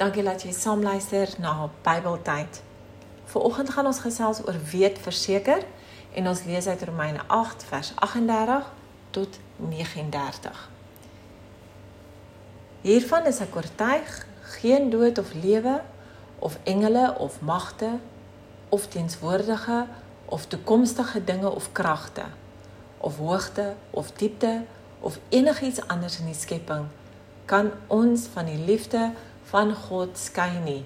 Dankie dat jy saam luister na Bybeltyd. Vanoggend gaan ons gesels oor weet verseker en ons lees uit Romeine 8 vers 38 tot 39. Hiervan is ek oortuig, geen dood of lewe of engele of magte of teenswoordige of toekomstige dinge of kragte of hoogte of diepte of enigiets anders in die skepping kan ons van die liefde van God skei nie.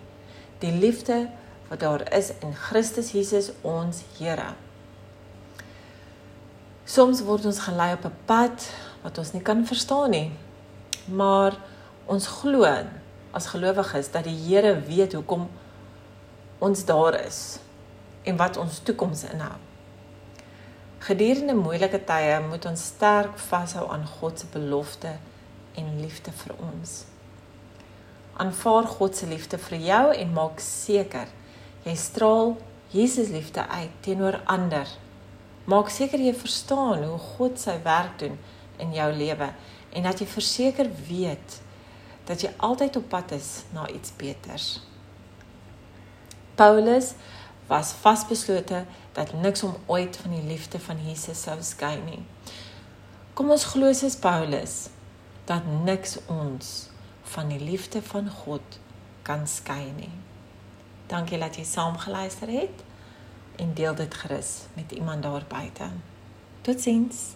Die liefde wat daar is in Christus Jesus ons Here. Soms word ons gelei op 'n pad wat ons nie kan verstaan nie. Maar ons glo as gelowiges dat die Here weet hoekom ons daar is en wat ons toekoms inhou. Gedurende moeilike tye moet ons sterk vashou aan God se belofte en liefde vir ons. Aanvaar God se liefde vir jou en maak seker jy straal Jesus liefde uit teenoor ander. Maak seker jy verstaan hoe God sy werk doen in jou lewe en dat jy verseker weet dat jy altyd op pad is na iets beters. Paulus was vasbeslote dat niks hom ooit van die liefde van Jesus sou skei nie. Kom ons glo soos Paulus dat niks ons van die liefde van God kan skei nie. Dankie dat jy saam geluister het en deel dit gerus met iemand daar buite. Totsiens.